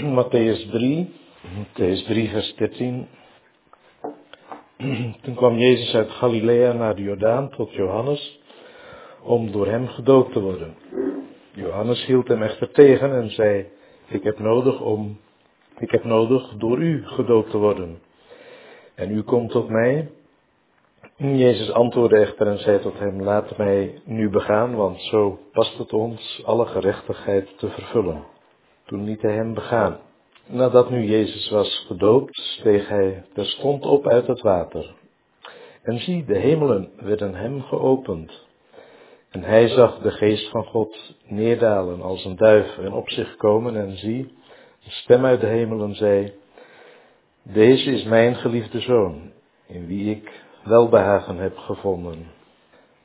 Matthäus 3, Matthäus 3, vers 13. Toen kwam Jezus uit Galilea naar de Jordaan tot Johannes om door hem gedoopt te worden. Johannes hield hem echter tegen en zei: Ik heb nodig om, ik heb nodig door u gedoopt te worden. En u komt tot mij. Jezus antwoordde echter en zei tot hem: Laat mij nu begaan, want zo past het ons alle gerechtigheid te vervullen. Toen liet hij hem begaan. Nadat nu Jezus was gedoopt, steeg hij terstond op uit het water. En zie, de hemelen werden hem geopend. En hij zag de geest van God neerdalen als een duif en op zich komen en zie, een stem uit de hemelen zei, Deze is mijn geliefde zoon, in wie ik welbehagen heb gevonden.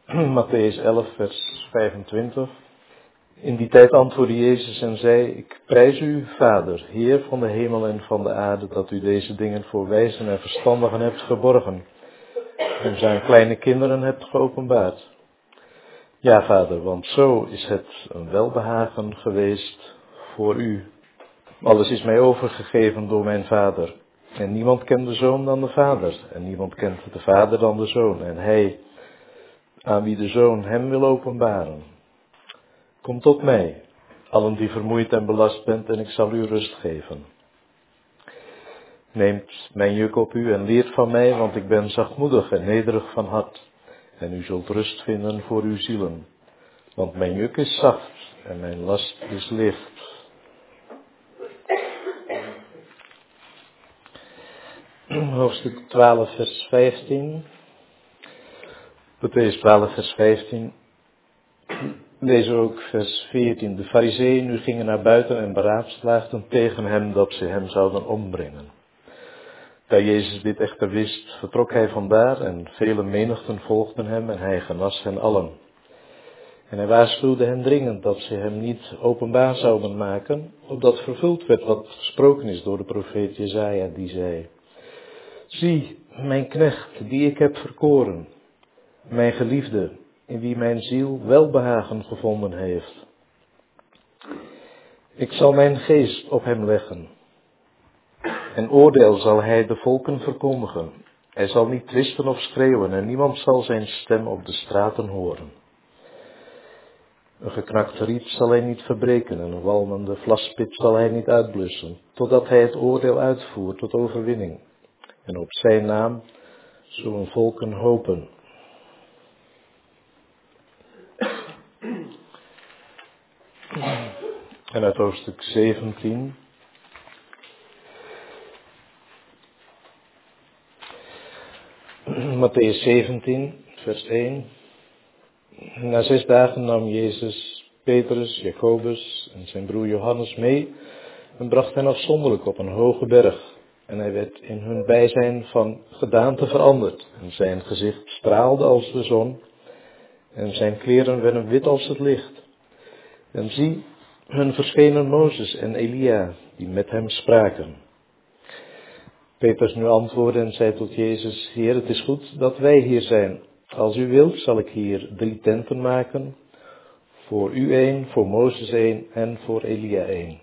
Matthäus 11, vers 25. In die tijd antwoordde Jezus en zei, ik prijs u, Vader, Heer van de hemel en van de aarde, dat u deze dingen voor wijzen en verstandigen hebt geborgen en zijn kleine kinderen hebt geopenbaard. Ja, Vader, want zo is het een welbehagen geweest voor u. Alles is mij overgegeven door mijn Vader. En niemand kent de Zoon dan de Vader, en niemand kent de Vader dan de Zoon, en hij aan wie de Zoon hem wil openbaren. Kom tot mij, allen die vermoeid en belast bent, en ik zal u rust geven. Neemt mijn juk op u en leert van mij, want ik ben zachtmoedig en nederig van hart, en u zult rust vinden voor uw zielen. Want mijn juk is zacht en mijn last is licht. Hoofdstuk 12, vers 15. Matthäus 12, vers 15. Lees ook vers 14. De fariseeën nu gingen naar buiten en beraadslaagden tegen hem dat ze hem zouden ombrengen. Da Jezus dit echter wist, vertrok hij vandaar en vele menigten volgden hem en hij genas hen allen. En hij waarschuwde hen dringend dat ze hem niet openbaar zouden maken, opdat vervuld werd wat gesproken is door de profeet Jezaja, die zei, Zie, mijn knecht, die ik heb verkoren, mijn geliefde, in wie mijn ziel welbehagen gevonden heeft. Ik zal mijn geest op hem leggen. En oordeel zal hij de volken verkondigen. Hij zal niet twisten of schreeuwen en niemand zal zijn stem op de straten horen. Een geknakte riet zal hij niet verbreken en een walmende vlaspit zal hij niet uitblussen, totdat hij het oordeel uitvoert tot overwinning. En op zijn naam zullen volken hopen. En uit hoofdstuk 17. Matthäus 17, vers 1. Na zes dagen nam Jezus Petrus, Jacobus en zijn broer Johannes mee en bracht hen afzonderlijk op een hoge berg. En hij werd in hun bijzijn van gedaante veranderd. En zijn gezicht straalde als de zon en zijn kleren werden wit als het licht. En zie, hun verschenen Mozes en Elia, die met hem spraken. Petrus nu antwoordde en zei tot Jezus, Heer, het is goed dat wij hier zijn. Als u wilt, zal ik hier drie tenten maken. Voor u één, voor Mozes één en voor Elia één.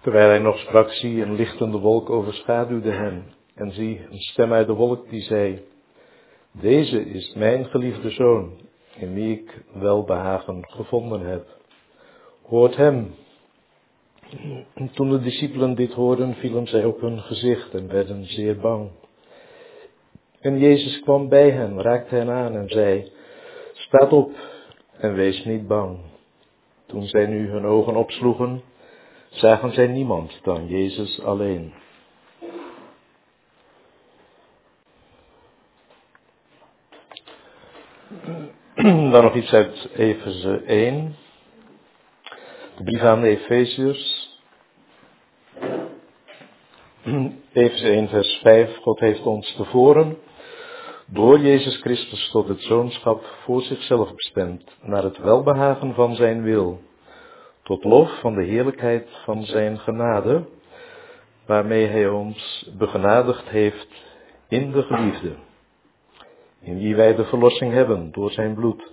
Terwijl hij nog sprak, zie, een lichtende wolk overschaduwde hem. En zie, een stem uit de wolk die zei, Deze is mijn geliefde zoon, in wie ik welbehagen gevonden heb. Hoort hem. En toen de discipelen dit hoorden, vielen zij op hun gezicht en werden zeer bang. En Jezus kwam bij hen, raakte hen aan en zei, Staat op en wees niet bang. Toen zij nu hun ogen opsloegen, zagen zij niemand dan Jezus alleen. Dan nog iets uit Efeze 1. De brief aan de Efeziërs. Efeze 1 vers 5. God heeft ons tevoren door Jezus Christus tot het zoonschap voor zichzelf bestemd, naar het welbehagen van zijn wil, tot lof van de heerlijkheid van zijn genade, waarmee hij ons begenadigd heeft in de geliefde, in wie wij de verlossing hebben door zijn bloed,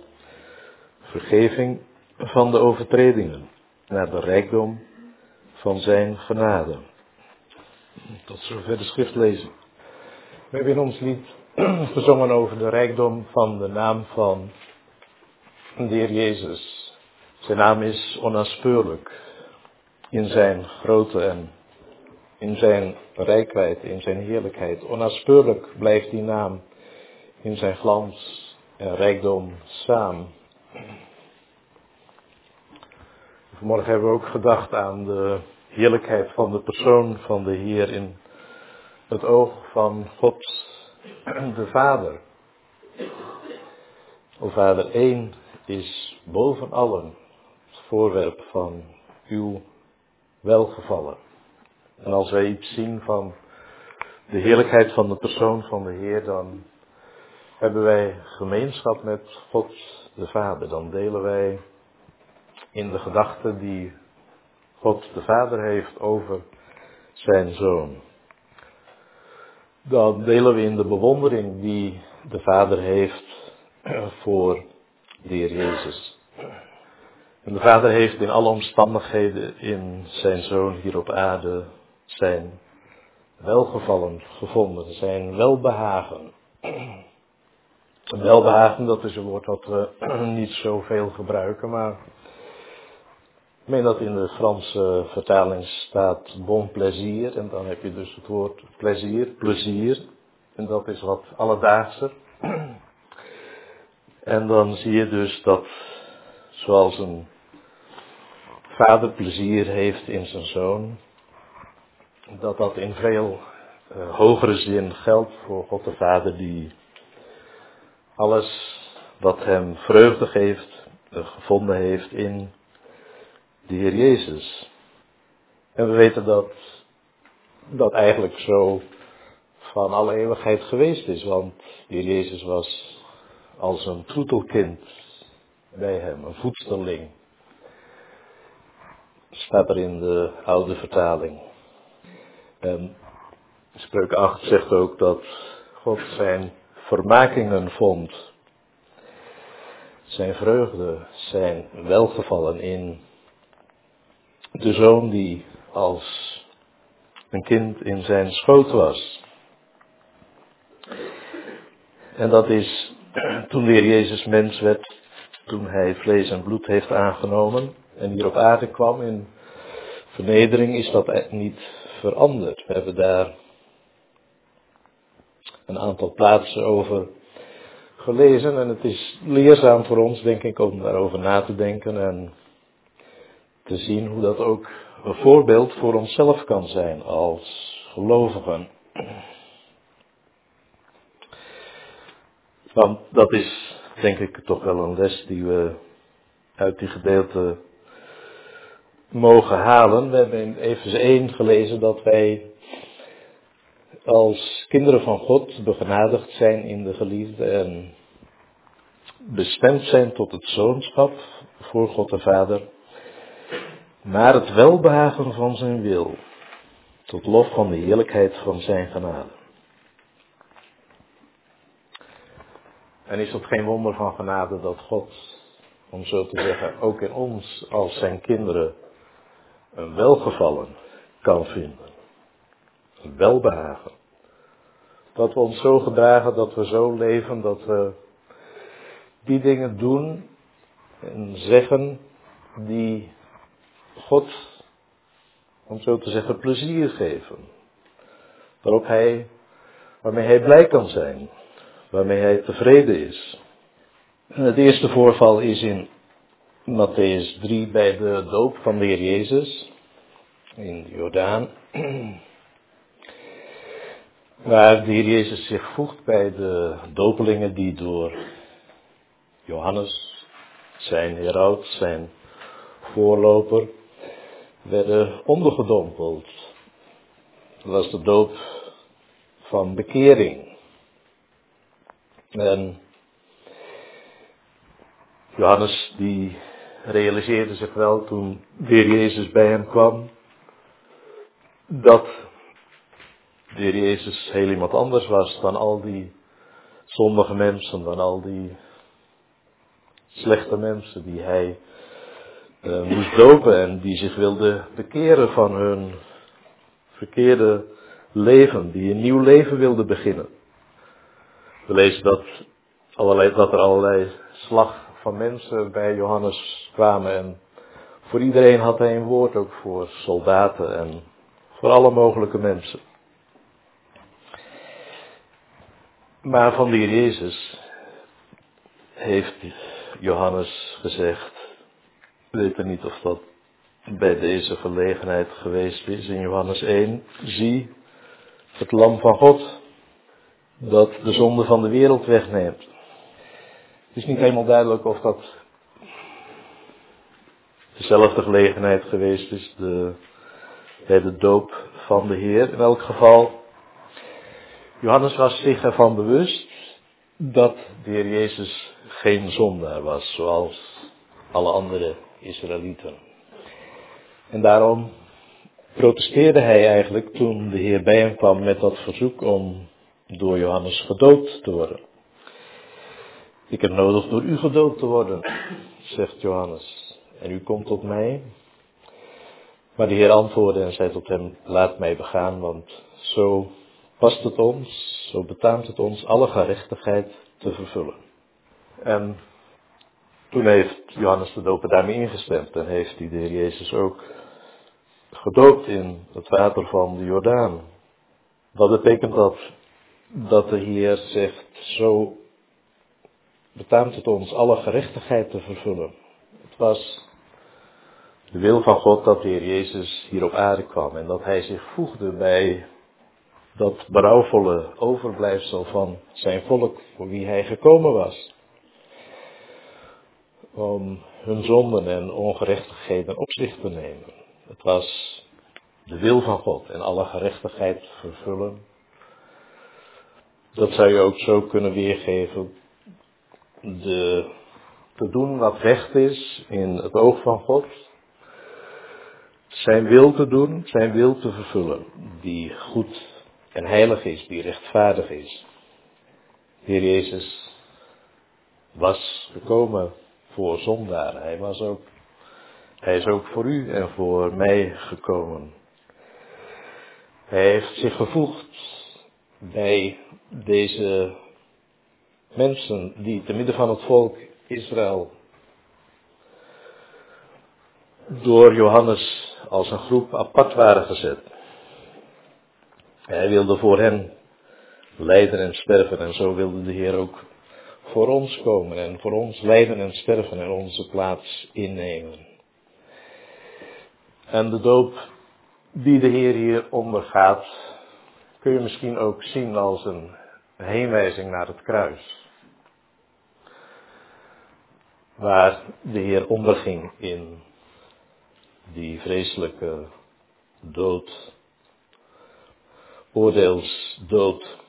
vergeving van de overtredingen, naar de rijkdom van zijn genade. Tot zover de schriftlezing. We hebben in ons lied gezongen over de rijkdom van de naam van de Heer Jezus. Zijn naam is onnaspeurlijk in zijn grootte en in zijn rijkheid, in zijn heerlijkheid. Onnaspeurlijk blijft die naam in zijn glans en rijkdom samen. Vanmorgen hebben we ook gedacht aan de heerlijkheid van de persoon van de Heer in het oog van God, de Vader. O Vader, één is boven allen het voorwerp van uw welgevallen. En als wij iets zien van de heerlijkheid van de persoon van de Heer, dan hebben wij gemeenschap met God de Vader. Dan delen wij in de gedachten die God de Vader heeft over zijn Zoon. Dan delen we in de bewondering die de Vader heeft voor de Heer Jezus. En de Vader heeft in alle omstandigheden in zijn Zoon hier op aarde zijn welgevallen gevonden, zijn welbehagen. Welbehagen, dat is een woord dat we niet zoveel gebruiken, maar ik meen dat in de Franse vertaling staat bon plaisir, en dan heb je dus het woord plezier, plezier, en dat is wat alledaagse. En dan zie je dus dat, zoals een vader plezier heeft in zijn zoon, dat dat in veel uh, hogere zin geldt voor God de Vader die alles wat hem vreugde geeft, uh, gevonden heeft in de Heer Jezus. En we weten dat dat eigenlijk zo van alle eeuwigheid geweest is, want de Heer Jezus was als een troetelkind bij hem, een voedsterling. Staat er in de oude vertaling. En Spreuk 8 zegt ook dat God zijn vermakingen vond. Zijn vreugde, zijn welgevallen in de zoon die als een kind in zijn schoot was. En dat is toen de Heer Jezus mens werd, toen hij vlees en bloed heeft aangenomen en hier op aarde kwam in vernedering, is dat niet veranderd. We hebben daar een aantal plaatsen over gelezen en het is leerzaam voor ons, denk ik, om daarover na te denken en te zien hoe dat ook een voorbeeld voor onszelf kan zijn als gelovigen. Want dat is, denk ik, toch wel een les die we uit die gedeelte mogen halen. We hebben in Efeze 1 gelezen dat wij als kinderen van God begenadigd zijn in de geliefde en bestemd zijn tot het zoonschap voor God de Vader, naar het welbehagen van zijn wil, tot lof van de heerlijkheid van zijn genade. En is het geen wonder van genade dat God, om zo te zeggen, ook in ons als zijn kinderen een welgevallen kan vinden. Een welbehagen. Dat we ons zo gedragen, dat we zo leven, dat we die dingen doen en zeggen die God, om zo te zeggen, plezier geven. Waarop hij, waarmee hij blij kan zijn, waarmee hij tevreden is. Het eerste voorval is in Matthäus 3 bij de doop van de Heer Jezus in de Jordaan. Waar de Heer Jezus zich voegt bij de dopelingen die door Johannes, zijn heraut, zijn voorloper, werden ondergedompeld. Dat was de doop van bekering. En Johannes die realiseerde zich wel toen de Jezus bij hem kwam, dat de Heer Jezus heel iemand anders was dan al die zondige mensen, dan al die slechte mensen die hij uh, moest dopen en die zich wilde bekeren van hun verkeerde leven, die een nieuw leven wilde beginnen. We lezen dat, allerlei, dat er allerlei slag van mensen bij Johannes kwamen en voor iedereen had hij een woord, ook voor soldaten en voor alle mogelijke mensen. Maar van Heer Jezus heeft Johannes gezegd, weet niet of dat bij deze gelegenheid geweest is, in Johannes 1, zie het lam van God dat de zonde van de wereld wegneemt. Het is niet helemaal duidelijk of dat dezelfde gelegenheid geweest is de, bij de doop van de Heer. In elk geval, Johannes was zich ervan bewust dat de Heer Jezus geen zondaar was, zoals alle andere Israëlieten. En daarom protesteerde hij eigenlijk toen de Heer bij hem kwam met dat verzoek om door Johannes gedoopt te worden. Ik heb nodig door u gedoopt te worden, zegt Johannes. En u komt tot mij. Maar de Heer antwoordde en zei tot hem, laat mij begaan, want zo past het ons, zo betaamt het ons alle gerechtigheid te vervullen. En toen heeft Johannes de Doper daarmee ingestemd en heeft hij de Heer Jezus ook gedoopt in het water van de Jordaan. Wat betekent dat? Dat de Heer zegt, zo betaamt het ons alle gerechtigheid te vervullen. Het was de wil van God dat de Heer Jezus hier op aarde kwam en dat Hij zich voegde bij dat berouwvolle overblijfsel van zijn volk voor wie Hij gekomen was. Om hun zonden en ongerechtigheden op zich te nemen. Het was de wil van God en alle gerechtigheid vervullen. Dat zou je ook zo kunnen weergeven. De, te doen wat recht is in het oog van God. Zijn wil te doen, zijn wil te vervullen. Die goed en heilig is, die rechtvaardig is. Heer Jezus was gekomen voor zondaren. Hij was ook hij is ook voor u en voor mij gekomen. Hij heeft zich gevoegd bij deze mensen die te midden van het volk Israël door Johannes als een groep apart waren gezet. Hij wilde voor hen lijden en sterven en zo wilde de Heer ook voor ons komen en voor ons lijden en sterven en onze plaats innemen. En de doop die de Heer hier ondergaat, kun je misschien ook zien als een heenwijzing naar het kruis. Waar de Heer onderging in die vreselijke dood, oordeelsdood.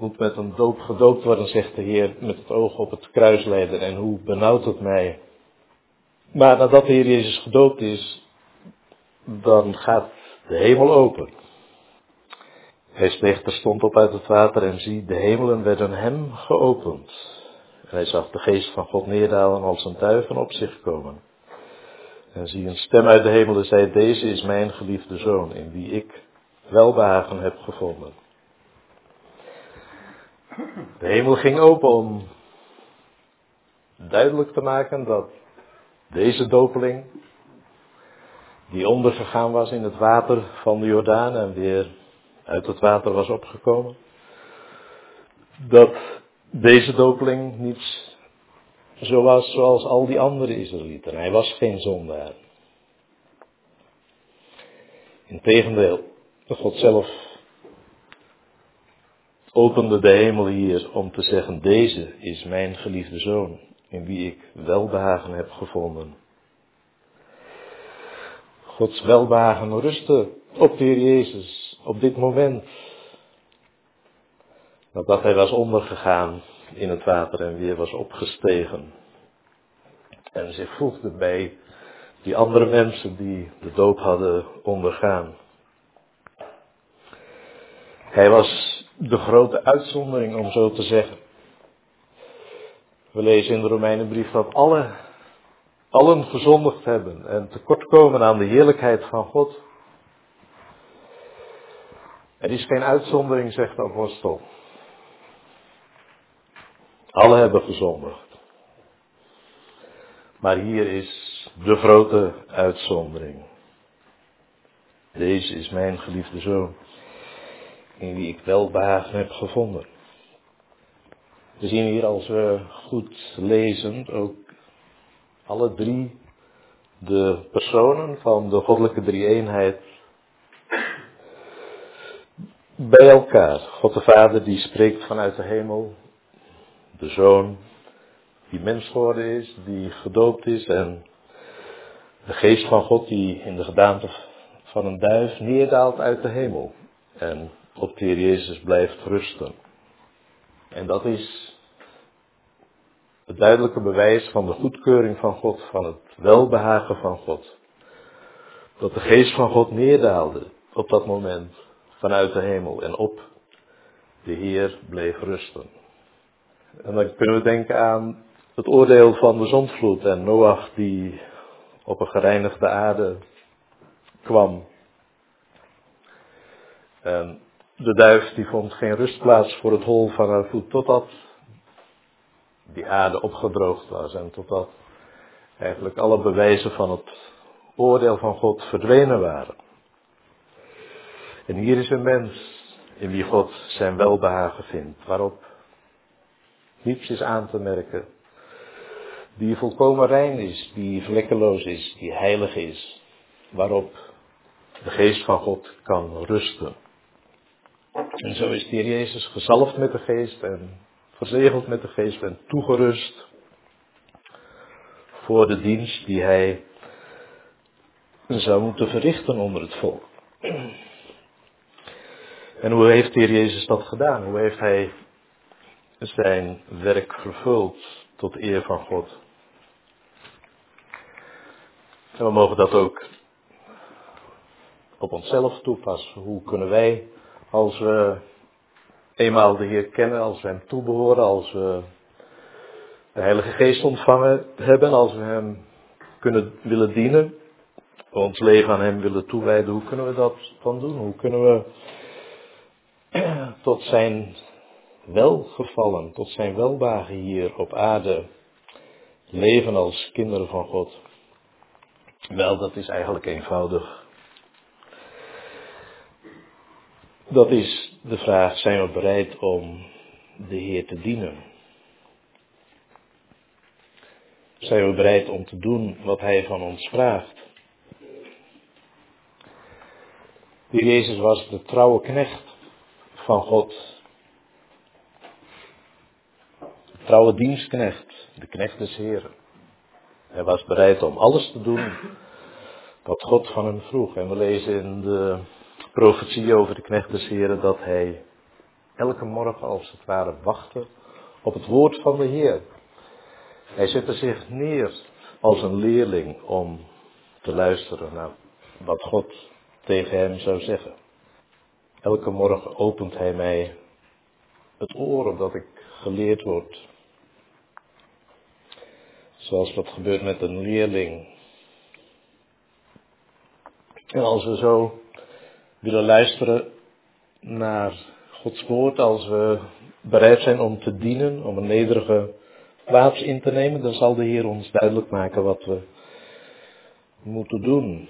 Moet met een doop gedoopt worden, zegt de Heer, met het oog op het kruis leiden. En hoe benauwt het mij maar nadat de Heer Jezus gedoopt is, dan gaat de hemel open. Hij steeg terstond op uit het water en zie, de hemelen werden hem geopend. En hij zag de geest van God neerdalen als een duiven op zich komen. En zie een stem uit de hemel zei, deze is mijn geliefde zoon, in wie ik welbehagen heb gevonden. De hemel ging open om duidelijk te maken dat deze dopeling, die ondergegaan was in het water van de Jordaan en weer uit het water was opgekomen, dat deze dopeling niet zo was zoals al die andere Israëlieten. Hij was geen zondaar. Integendeel, God zelf opende de hemel hier om te zeggen, deze is mijn geliefde zoon in wie ik welbehagen heb gevonden. Gods welbehagen rustte op de Heer Jezus op dit moment. Nadat hij was ondergegaan in het water en weer was opgestegen. En zich voegde bij die andere mensen die de dood hadden ondergaan. Hij was de grote uitzondering, om zo te zeggen. We lezen in de Romeinenbrief dat alle allen gezondigd hebben en tekortkomen aan de heerlijkheid van God. Er is geen uitzondering, zegt de apostel. Alle hebben gezondigd. Maar hier is de grote uitzondering. Deze is mijn geliefde zoon, in wie ik welbehagen heb gevonden. We zien hier als we goed lezen ook alle drie de personen van de goddelijke drie-eenheid bij elkaar. God de Vader die spreekt vanuit de hemel, de Zoon die mens geworden is, die gedoopt is en de geest van God die in de gedaante van een duif neerdaalt uit de hemel en op de Heer Jezus blijft rusten. En dat is het duidelijke bewijs van de goedkeuring van God, van het welbehagen van God. Dat de geest van God neerdaalde op dat moment vanuit de hemel en op de Heer bleef rusten. En dan kunnen we denken aan het oordeel van de zondvloed en Noach die op een gereinigde aarde kwam. En de duif die vond geen rustplaats voor het hol van haar voet totdat die aarde opgedroogd was en totdat eigenlijk alle bewijzen van het oordeel van God verdwenen waren. En hier is een mens in wie God zijn welbehagen vindt, waarop niets is aan te merken, die volkomen rein is, die vlekkeloos is, die heilig is, waarop de geest van God kan rusten. En zo is de Jezus gezalfd met de geest en verzegeld met de geest en toegerust voor de dienst die hij zou moeten verrichten onder het volk. En hoe heeft de Heer Jezus dat gedaan? Hoe heeft hij zijn werk vervuld tot eer van God? En we mogen dat ook op onszelf toepassen. Hoe kunnen wij, als we eenmaal de Heer kennen, als we Hem toebehoren, als we de Heilige Geest ontvangen hebben, als we Hem kunnen willen dienen, ons leven aan Hem willen toewijden, hoe kunnen we dat dan doen? Hoe kunnen we tot Zijn welgevallen, tot Zijn welbagen hier op aarde leven als kinderen van God? Wel, dat is eigenlijk eenvoudig. Dat is de vraag, zijn we bereid om de Heer te dienen? Zijn we bereid om te doen wat Hij van ons vraagt? De Jezus was de trouwe knecht van God. De trouwe dienstknecht, de knecht des Heren. Hij was bereid om alles te doen wat God van hem vroeg. En we lezen in de profetie over de knecht des Heren dat hij elke morgen als het ware wachtte op het woord van de Heer. Hij zette zich neer als een leerling om te luisteren naar wat God tegen hem zou zeggen. Elke morgen opent hij mij het oor opdat ik geleerd word Zoals dat gebeurt met een leerling. En als we zo willen luisteren naar Gods woord, als we bereid zijn om te dienen, om een nederige plaats in te nemen, dan zal de Heer ons duidelijk maken wat we moeten doen.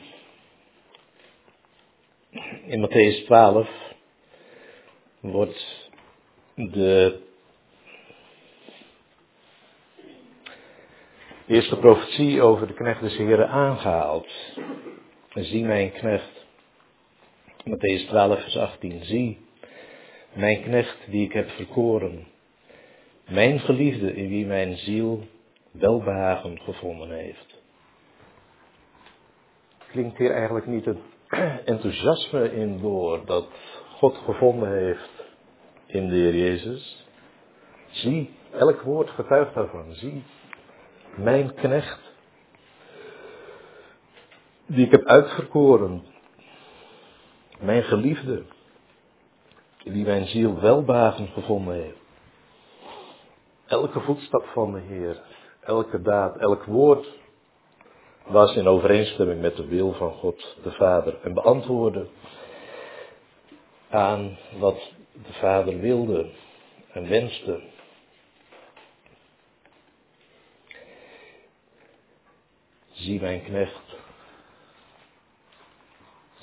In Matthäus 12 wordt de eerste profetie over de knecht des Heren aangehaald. Zie mijn knecht. Matthäus 12 vers 18. Zie mijn knecht die ik heb verkoren. Mijn geliefde in wie mijn ziel welbehagen gevonden heeft. Klinkt hier eigenlijk niet het enthousiasme in door dat God gevonden heeft in de Heer Jezus? Zie, elk woord getuigt daarvan. Zie mijn knecht, die ik heb uitverkoren, mijn geliefde, die mijn ziel welbagen gevonden heeft. Elke voetstap van de Heer, elke daad, elk woord was in overeenstemming met de wil van God de Vader en beantwoordde aan wat de Vader wilde en wenste. Zie mijn knecht.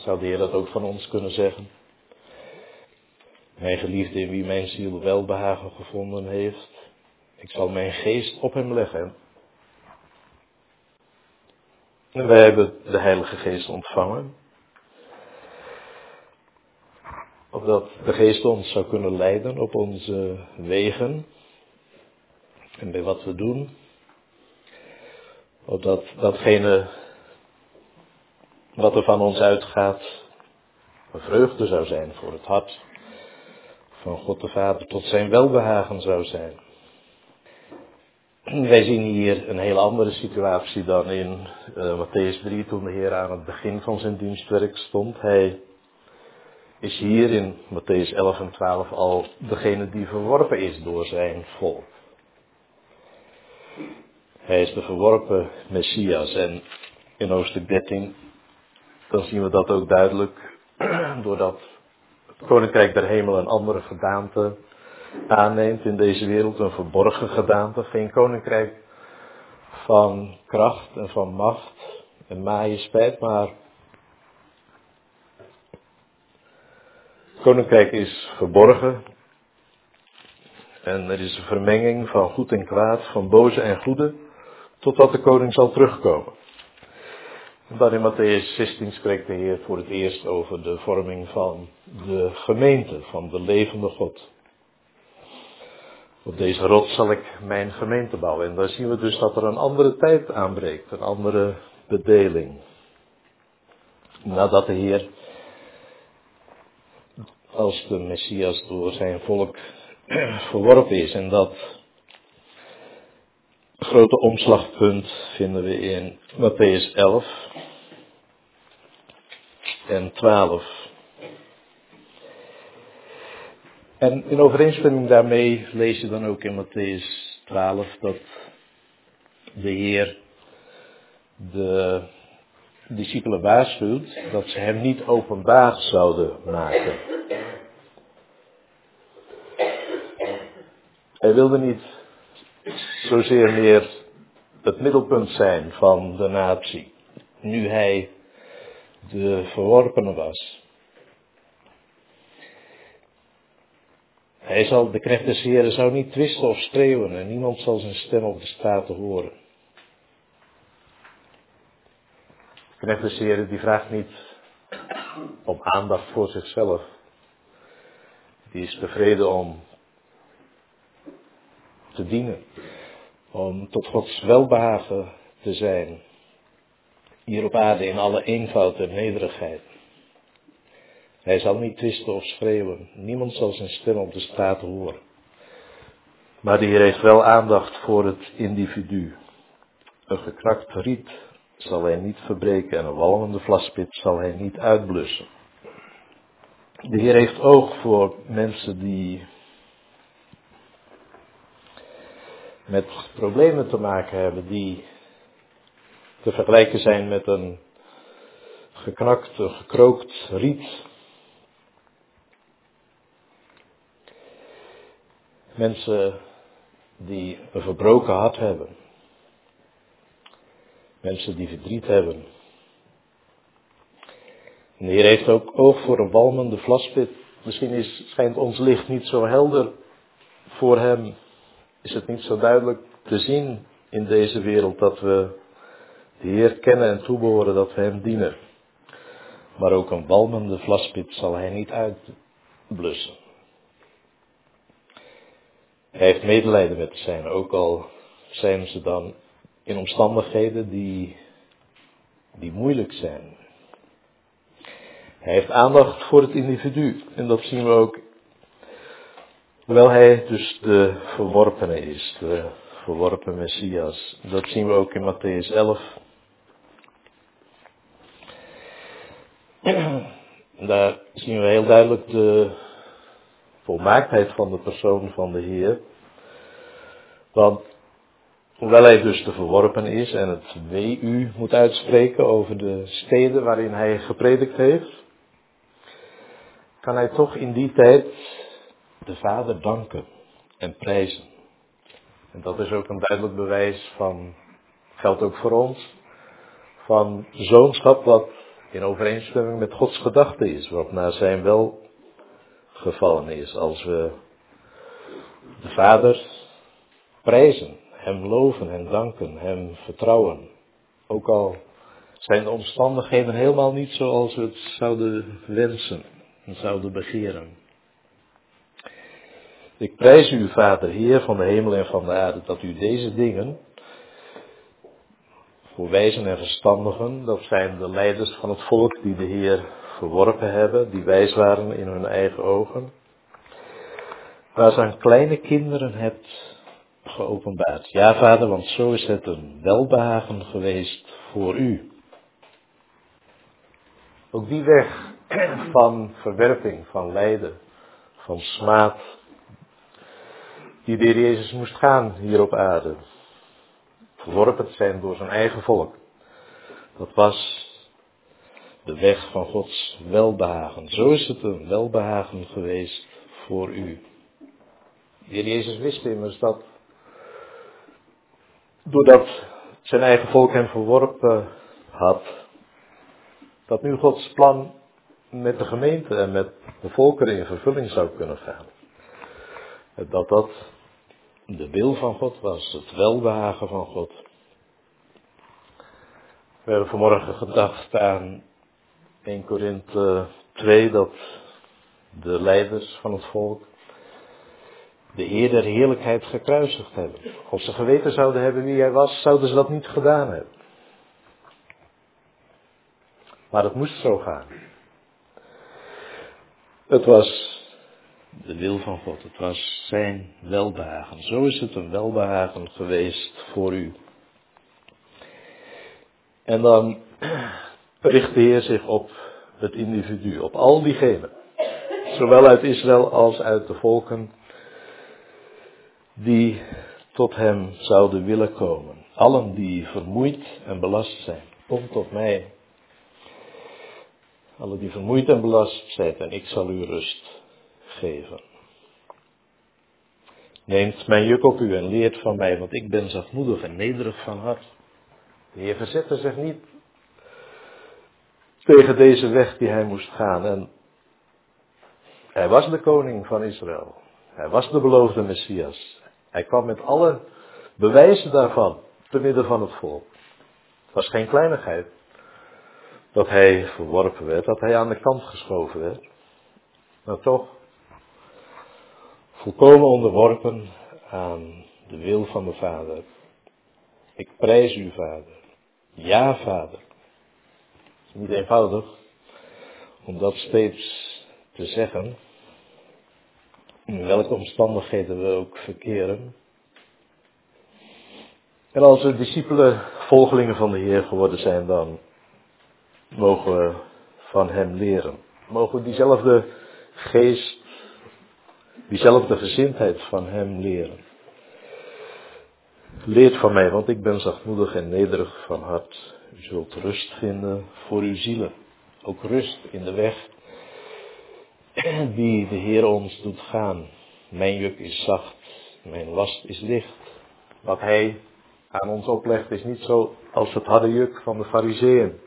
Zou de Heer dat ook van ons kunnen zeggen? Mijn geliefde in wie mijn ziel welbehagen gevonden heeft, ik zal mijn geest op hem leggen. En wij hebben de Heilige Geest ontvangen. Opdat de Geest ons zou kunnen leiden op onze wegen en bij wat we doen. Opdat datgene wat er van ons uitgaat een vreugde zou zijn voor het hart van God de Vader, tot zijn welbehagen zou zijn. Wij zien hier een heel andere situatie dan in uh, Matthäus 3 toen de Heer aan het begin van zijn dienstwerk stond. Hij is hier in Matthäus 11 en 12 al degene die verworpen is door zijn volk. Hij is de verworpen Messias en in hoofdstuk 13 dan zien we dat ook duidelijk doordat het Koninkrijk der Hemel een andere gedaante aanneemt in deze wereld, een verborgen gedaante, geen koninkrijk van kracht en van macht en majesteit, maar het koninkrijk is verborgen en er is een vermenging van goed en kwaad, van boze en goede, totdat de koning zal terugkomen. Dan in Matthäus 16 spreekt de Heer voor het eerst over de vorming van de gemeente, van de levende God. Op deze rot zal ik mijn gemeente bouwen. En dan zien we dus dat er een andere tijd aanbreekt, een andere bedeling. Nadat de Heer als de Messias door zijn volk verworpen is. En dat grote omslagpunt vinden we in Matthäus 11 en 12. En in overeenstemming daarmee lees je dan ook in Matthäus 12 dat de Heer de discipelen waarschuwt dat ze hem niet openbaar zouden maken. Hij wilde niet zozeer meer het middelpunt zijn van de natie, nu hij de verworpene was. Hij zal, de knecht zou niet twisten of streeuwen en niemand zal zijn stem op de staten horen. De knecht die vraagt niet om aandacht voor zichzelf. Die is tevreden om te dienen. Om tot Gods welbehagen te zijn. Hier op aarde in alle eenvoud en nederigheid. Hij zal niet twisten of schreeuwen. Niemand zal zijn stem op de straat horen. Maar de Heer heeft wel aandacht voor het individu. Een geknakt riet zal hij niet verbreken en een walmende vlaspit zal hij niet uitblussen. De Heer heeft oog voor mensen die met problemen te maken hebben, die te vergelijken zijn met een geknakt, gekrookt riet Mensen die een verbroken hart hebben. Mensen die verdriet hebben. En heeft ook oog voor een walmende vlaspit. Misschien is, schijnt ons licht niet zo helder voor hem. Is het niet zo duidelijk te zien in deze wereld dat we de Heer kennen en toebehoren, dat we Hem dienen. Maar ook een walmende vlaspit zal Hij niet uitblussen. Hij heeft medelijden met zijn, ook al zijn ze dan in omstandigheden die, die moeilijk zijn. Hij heeft aandacht voor het individu en dat zien we ook, hoewel hij dus de verworpene is, de verworpen Messias. Dat zien we ook in Matthäus 11. Daar zien we heel duidelijk de volmaaktheid van de persoon van de Heer. Want hoewel hij dus te verworpen is en het WU moet uitspreken over de steden waarin hij gepredikt heeft, kan hij toch in die tijd de Vader danken en prijzen. En dat is ook een duidelijk bewijs van, geldt ook voor ons, van zoonschap wat in overeenstemming met Gods gedachte is, wat naar zijn wel gevallen is. Als we de Vader prijzen, Hem loven en danken, Hem vertrouwen. Ook al zijn de omstandigheden helemaal niet zoals we het zouden wensen en zouden begeren. Ik prijs u, Vader, Heer van de hemel en van de aarde, dat u deze dingen voor wijzen en verstandigen, dat zijn de leiders van het volk die de Heer verworpen hebben, die wijs waren in hun eigen ogen, waar ze aan kleine kinderen hebt geopenbaard. Ja, Vader, want zo is het een welbehagen geweest voor u. Ook die weg van verwerping, van lijden, van smaad, die de Heer Jezus moest gaan hier op aarde. Verworpen zijn door zijn eigen volk. Dat was de weg van Gods welbehagen. Zo is het een welbehagen geweest voor u. De Heer Jezus wist immers dat doordat zijn eigen volk hem verworpen had, dat nu Gods plan met de gemeente en met de volkeren in vervulling zou kunnen gaan. Dat dat de wil van God was, het welbehagen van God. We hebben vanmorgen gedacht aan 1 Korinthe 2 dat de leiders van het volk de Heer der heerlijkheid gekruisigd hebben. Als ze geweten zouden hebben wie hij was, zouden ze dat niet gedaan hebben. Maar het moest zo gaan. Het was de wil van God. Het was zijn welbehagen. Zo is het een welbehagen geweest voor u. En dan richt de Heer zich op het individu, op al diegenen. Zowel uit Israël als uit de volken die tot hem zouden willen komen. Allen die vermoeid en belast zijn, kom tot mij. Allen die vermoeid en belast zijn, en ik zal u rust geven. Neemt mijn juk op u en leert van mij, want ik ben zachtmoedig en nederig van hart. De Heer verzette zich niet tegen deze weg die hij moest gaan. En hij was de koning van Israël. Hij was de beloofde Messias. Hij kwam met alle bewijzen daarvan te midden van het volk. Het was geen kleinigheid dat hij verworpen werd, dat hij aan de kant geschoven werd. Maar toch, volkomen onderworpen aan de wil van de Vader. Ik prijs u, Vader. Ja, Vader. Het is niet eenvoudig om dat steeds te zeggen, in welke omstandigheden we ook verkeren. En als we discipelen, volgelingen van de Heer geworden zijn, dan mogen we van Hem leren. Mogen we diezelfde geest diezelfde gezindheid van hem leren. Leert van mij, want ik ben zachtmoedig en nederig van hart. U zult rust vinden voor uw zielen. Ook rust in de weg die de Heer ons doet gaan. Mijn juk is zacht, mijn last is licht. Wat Hij aan ons oplegt is niet zo als het harde juk van de fariseeën.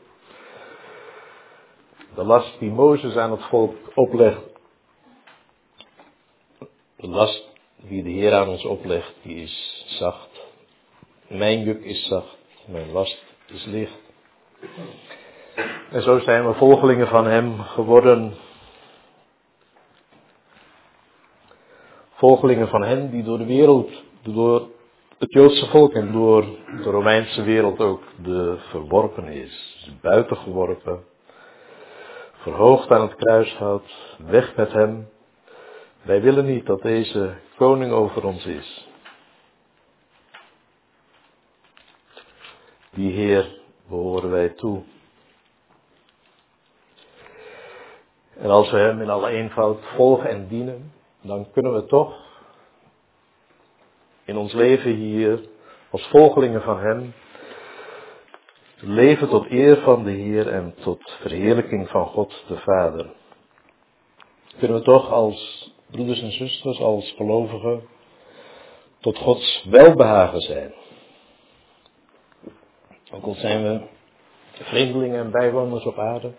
De last die Mozes aan het volk oplegt de last die de Heer aan ons oplegt, die is zacht. Mijn juk is zacht, mijn last is licht. En zo zijn we volgelingen van Hem geworden. Volgelingen van Hem die door de wereld, door het Joodse volk en door de Romeinse wereld ook de verworpen is. buitengeworpen, verhoogd aan het kruishout, weg met Hem. Wij willen niet dat deze koning over ons is. Die Heer behoren wij toe. En als we Hem in alle eenvoud volgen en dienen, dan kunnen we toch in ons leven hier als volgelingen van Hem, leven tot eer van de Heer en tot verheerlijking van God de Vader. Kunnen we toch als broeders en zusters, als gelovigen, tot Gods welbehagen zijn. Ook al zijn we vreemdelingen en bijwoners op aarde,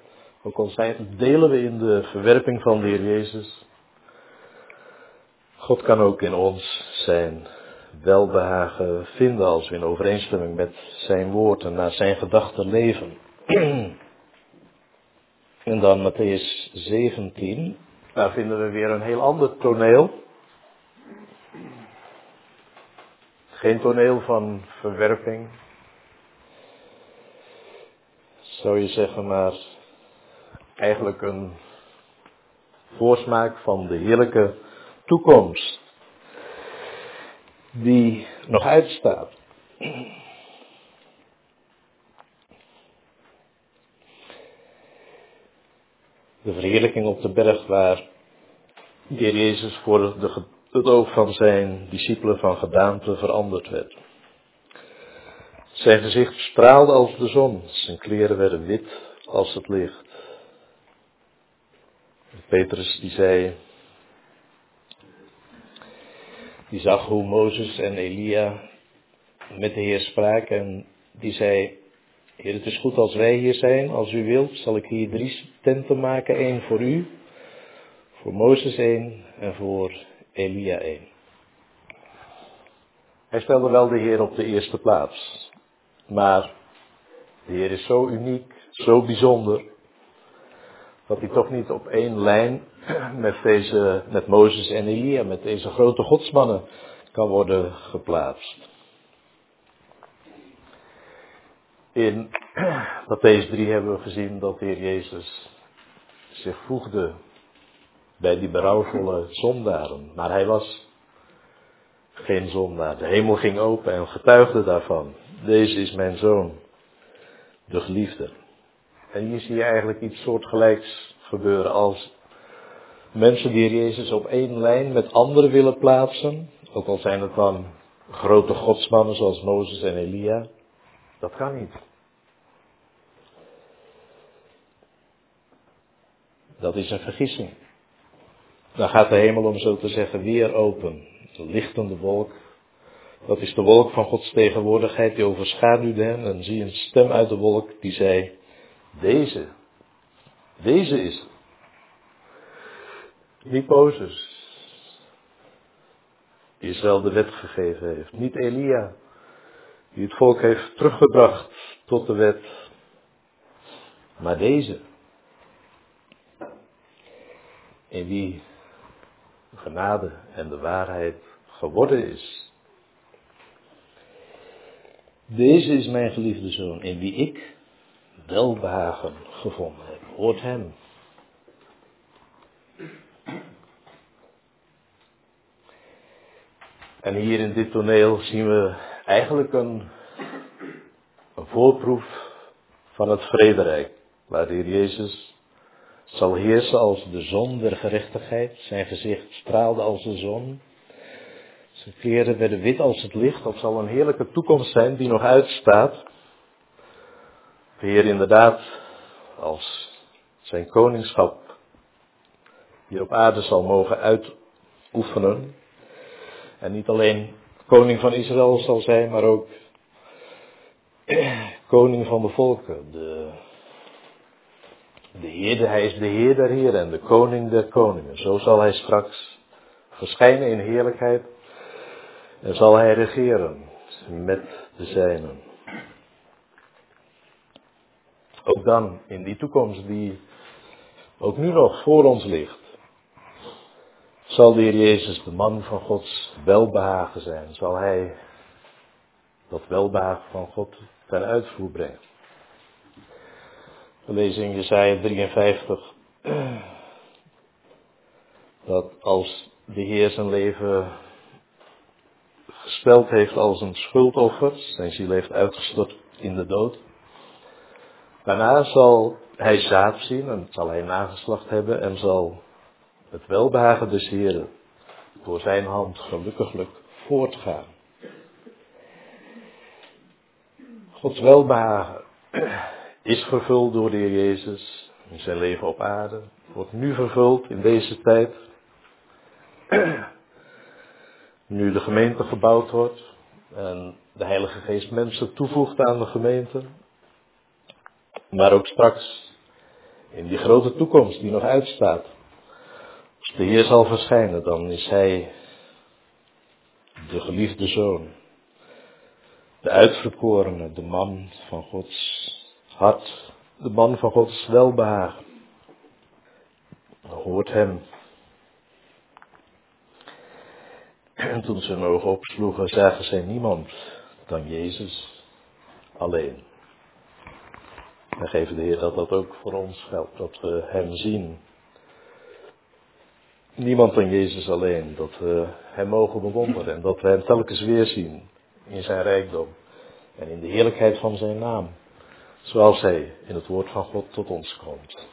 ook al zijn, delen we in de verwerping van de Heer Jezus, God kan ook in ons zijn welbehagen vinden als we in overeenstemming met zijn woord en naar zijn gedachten leven. En dan Matthäus 17, daar vinden we weer een heel ander toneel. Geen toneel van verwerping. Zou je zeggen, maar eigenlijk een voorsmaak van de heerlijke toekomst. Die nog uitstaat. De verheerlijking op de berg waar de Heer Jezus voor de, het oog van zijn discipelen van gedaante veranderd werd. Zijn gezicht straalde als de zon, zijn kleren werden wit als het licht. Petrus die zei, die zag hoe Mozes en Elia met de Heer spraken en die zei, Heer het is goed als wij hier zijn, als u wilt zal ik hier drie tenten maken, één voor u, voor Mozes één en voor Elia één. Hij stelde wel de Heer op de eerste plaats. Maar de Heer is zo uniek, zo bijzonder, dat hij toch niet op één lijn met, deze, met Mozes en Elia, met deze grote godsmannen, kan worden geplaatst. In Matthäus 3 hebben we gezien dat de Heer Jezus zich voegde bij die berouwvolle zondaren. Maar hij was geen zondaar. De hemel ging open en getuigde daarvan. Deze is mijn zoon, de geliefde. En hier zie je eigenlijk iets soortgelijks gebeuren als mensen die Jezus op één lijn met anderen willen plaatsen. Ook al zijn het dan grote godsmannen zoals Mozes en Elia. Dat kan niet. Dat is een vergissing. Dan gaat de hemel, om zo te zeggen, weer open. Een lichtende wolk. Dat is de wolk van Gods tegenwoordigheid die overschaduwde hen. En zie een stem uit de wolk die zei, deze, deze is. Niet Mozes, die Israël de wet gegeven heeft. Niet Elia, die het volk heeft teruggebracht tot de wet. Maar deze, in wie genade en de waarheid geworden is. Deze is mijn geliefde zoon, in wie ik welbehagen gevonden heb. Hoort hem. En hier in dit toneel zien we eigenlijk een, een voorproef van het vrederijk, waar de Heer Jezus zal heersen als de zon der gerechtigheid. Zijn gezicht straalde als de zon. Zijn kleren werden wit als het licht. Dat zal een heerlijke toekomst zijn die nog uitstaat. De Heer inderdaad als zijn koningschap hier op aarde zal mogen uitoefenen. En niet alleen koning van Israël zal zijn, maar ook koning van de volken. De, de hij is de Heer der Heeren en de koning der koningen. Zo zal hij straks verschijnen in heerlijkheid en zal hij regeren met de zijnen. Ook dan, in die toekomst die ook nu nog voor ons ligt, zal de Heer Jezus, de man van Gods welbehagen zijn. Zal hij dat welbehagen van God ten uitvoer brengen. We lezen in Jesaja 53 dat als de Heer zijn leven gesteld heeft als een schuldoffer, zijn ziel heeft uitgestort in de dood, Daarna zal hij zaad zien en zal hij nageslacht hebben en zal het welbehagen des Heren door zijn hand gelukkiglijk voortgaan. Gods welbehagen is vervuld door de Heer Jezus in zijn leven op aarde. Wordt nu vervuld in deze tijd. Nu de gemeente gebouwd wordt en de Heilige Geest mensen toevoegt aan de gemeente. Maar ook straks in die grote toekomst die nog uitstaat. De Heer zal verschijnen, dan is Hij de geliefde zoon. De uitverkorene, de man van Gods hart, de man van Gods welbehagen. Hoort hem. En toen ze hun ogen opsloegen, zagen zij niemand dan Jezus alleen. En geven de Heer dat dat ook voor ons geldt, dat we Hem zien. Niemand dan Jezus alleen, dat we Hem mogen bewonderen en dat we Hem telkens weer zien in Zijn rijkdom en in de heerlijkheid van Zijn naam, zoals Hij in het woord van God tot ons komt.